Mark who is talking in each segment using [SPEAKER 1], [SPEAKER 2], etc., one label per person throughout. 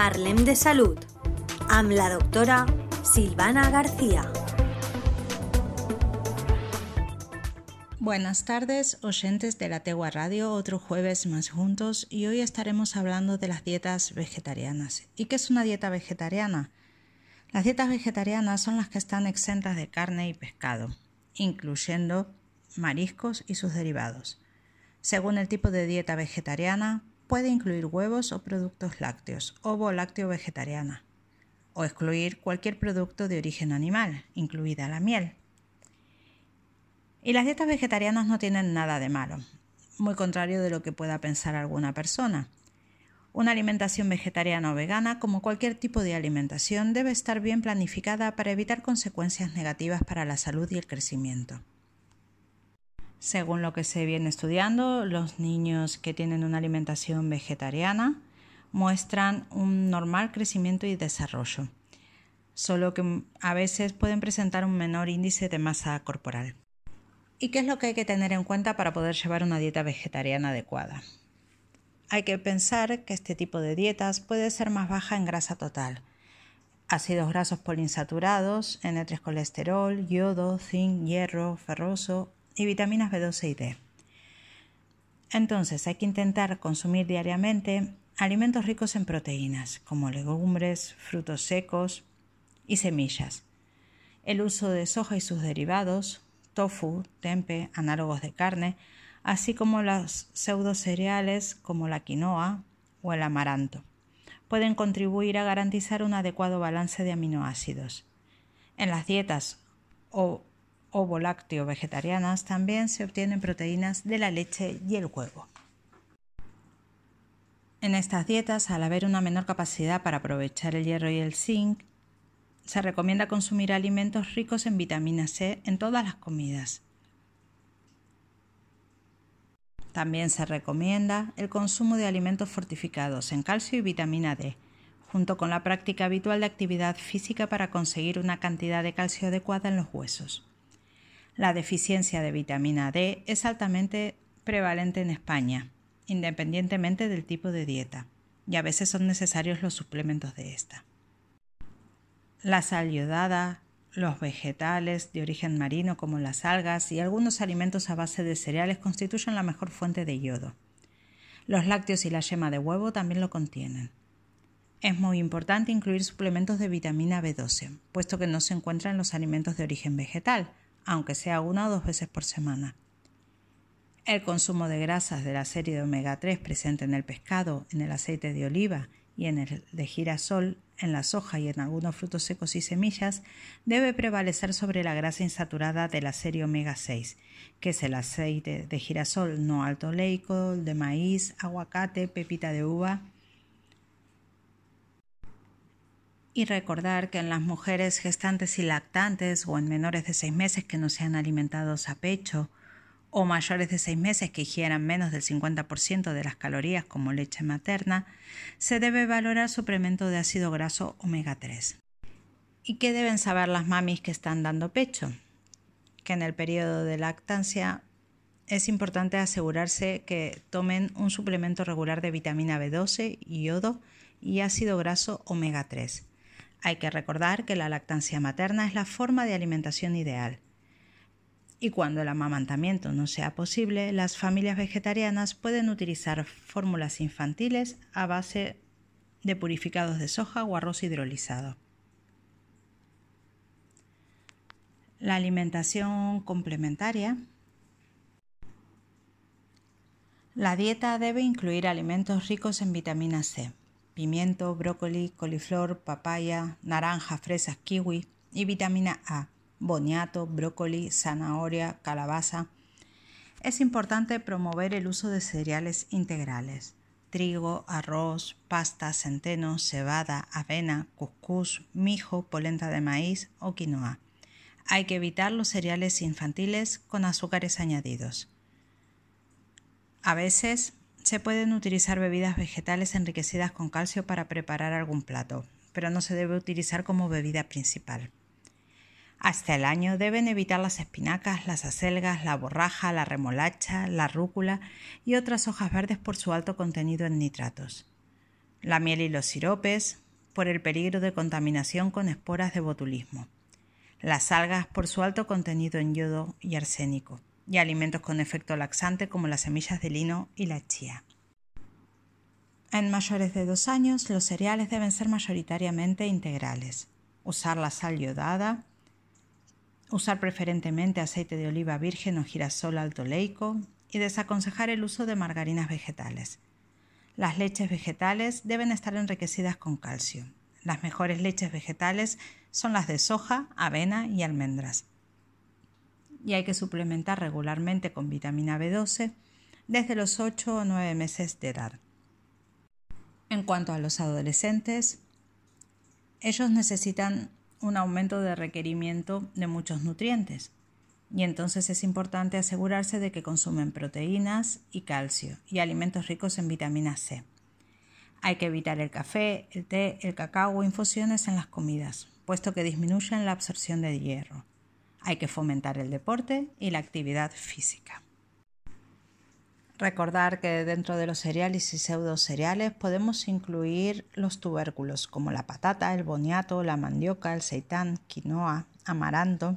[SPEAKER 1] Parlem de Salud amb la doctora Silvana García.
[SPEAKER 2] Buenas tardes, oyentes de la Tegua Radio, otro jueves más juntos y hoy estaremos hablando de las dietas vegetarianas. ¿Y qué es una dieta vegetariana? Las dietas vegetarianas son las que están exentas de carne y pescado, incluyendo mariscos y sus derivados. Según el tipo de dieta vegetariana, puede incluir huevos o productos lácteos, ovo lácteo vegetariana, o excluir cualquier producto de origen animal, incluida la miel. Y las dietas vegetarianas no tienen nada de malo, muy contrario de lo que pueda pensar alguna persona. Una alimentación vegetariana o vegana, como cualquier tipo de alimentación, debe estar bien planificada para evitar consecuencias negativas para la salud y el crecimiento. Según lo que se viene estudiando, los niños que tienen una alimentación vegetariana muestran un normal crecimiento y desarrollo, solo que a veces pueden presentar un menor índice de masa corporal. ¿Y qué es lo que hay que tener en cuenta para poder llevar una dieta vegetariana adecuada? Hay que pensar que este tipo de dietas puede ser más baja en grasa total, ácidos grasos poliinsaturados, N3 colesterol, yodo, zinc, hierro, ferroso y vitaminas B12 y D. Entonces hay que intentar consumir diariamente alimentos ricos en proteínas, como legumbres, frutos secos y semillas. El uso de soja y sus derivados, tofu, tempe, análogos de carne, así como los pseudocereales como la quinoa o el amaranto, pueden contribuir a garantizar un adecuado balance de aminoácidos. En las dietas o ovo-lácteo vegetarianas también se obtienen proteínas de la leche y el huevo. En estas dietas, al haber una menor capacidad para aprovechar el hierro y el zinc, se recomienda consumir alimentos ricos en vitamina C en todas las comidas. También se recomienda el consumo de alimentos fortificados en calcio y vitamina D, junto con la práctica habitual de actividad física para conseguir una cantidad de calcio adecuada en los huesos. La deficiencia de vitamina D es altamente prevalente en España, independientemente del tipo de dieta, y a veces son necesarios los suplementos de esta. La sal iodada, los vegetales de origen marino como las algas y algunos alimentos a base de cereales constituyen la mejor fuente de yodo. Los lácteos y la yema de huevo también lo contienen. Es muy importante incluir suplementos de vitamina B12, puesto que no se encuentra en los alimentos de origen vegetal, aunque sea una o dos veces por semana. El consumo de grasas de la serie de omega 3 presente en el pescado, en el aceite de oliva y en el de girasol, en la soja y en algunos frutos secos y semillas, debe prevalecer sobre la grasa insaturada de la serie omega 6, que es el aceite de girasol no alto oleico, de maíz, aguacate, pepita de uva, y recordar que en las mujeres gestantes y lactantes o en menores de seis meses que no sean alimentados a pecho o mayores de seis meses que ingieran menos del 50% de las calorías como leche materna, se debe valorar suplemento de ácido graso omega 3. ¿Y qué deben saber las mamis que están dando pecho? Que en el periodo de lactancia es importante asegurarse que tomen un suplemento regular de vitamina B12, yodo y ácido graso omega 3 hay que recordar que la lactancia materna es la forma de alimentación ideal. Y cuando el amamantamiento no sea posible, las familias vegetarianas pueden utilizar fórmulas infantiles a base de purificados de soja o arroz hidrolizado. La alimentación complementaria. La dieta debe incluir alimentos ricos en vitamina C, pimiento, brócoli, coliflor, papaya, naranja, fresas, kiwi y vitamina A, boniato, brócoli, zanahoria, calabaza. Es importante promover el uso de cereales integrales, trigo, arroz, pasta, centeno, cebada, avena, cuscús, mijo, polenta de maíz o quinoa. Hay que evitar los cereales infantiles con azúcares añadidos. A veces se pueden utilizar bebidas vegetales enriquecidas con calcio para preparar algún plato, pero no se debe utilizar como bebida principal. Hasta el año deben evitar las espinacas, las acelgas, la borraja, la remolacha, la rúcula y otras hojas verdes por su alto contenido en nitratos. la miel y los siropes, por el peligro de contaminación con esporas de botulismo, las algas por su alto contenido en yodo y arsénico, y alimentos con efecto laxante como las semillas de lino y la chía. En mayores de dos años, los cereales deben ser mayoritariamente integrales. Usar la sal yodada, usar preferentemente aceite de oliva virgen o girasol alto leico y desaconsejar el uso de margarinas vegetales. Las leches vegetales deben estar enriquecidas con calcio. Las mejores leches vegetales son las de soja, avena y almendras. Y hay que suplementar regularmente con vitamina B12 desde los 8 o 9 meses de edad. En cuanto a los adolescentes, ellos necesitan un aumento de requerimiento de muchos nutrientes y entonces es importante asegurarse de que consumen proteínas y calcio y alimentos ricos en vitamina C. Hay que evitar el café, el té, el cacao o infusiones en las comidas, puesto que disminuyen la absorción de hierro. Hay que fomentar el deporte y la actividad física. Recordar que dentro de los cereales y pseudo cereales podemos incluir los tubérculos como la patata, el boniato, la mandioca, el seitán, quinoa, amaranto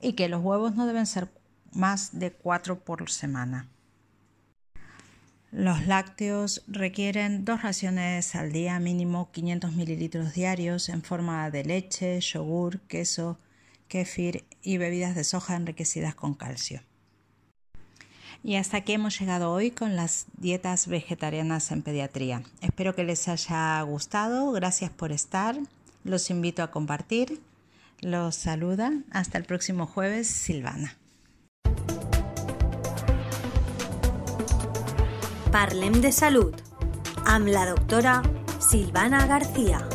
[SPEAKER 2] y que los huevos no deben ser más de cuatro por semana. Los lácteos requieren dos raciones al día, mínimo 500 mililitros diarios en forma de leche, yogur, queso, kefir y bebidas de soja enriquecidas con calcio. Y hasta aquí hemos llegado hoy con las dietas vegetarianas en pediatría. Espero que les haya gustado. Gracias por estar. Los invito a compartir. Los saluda. Hasta el próximo jueves, Silvana.
[SPEAKER 1] Parlem de salud. Am la doctora Silvana García.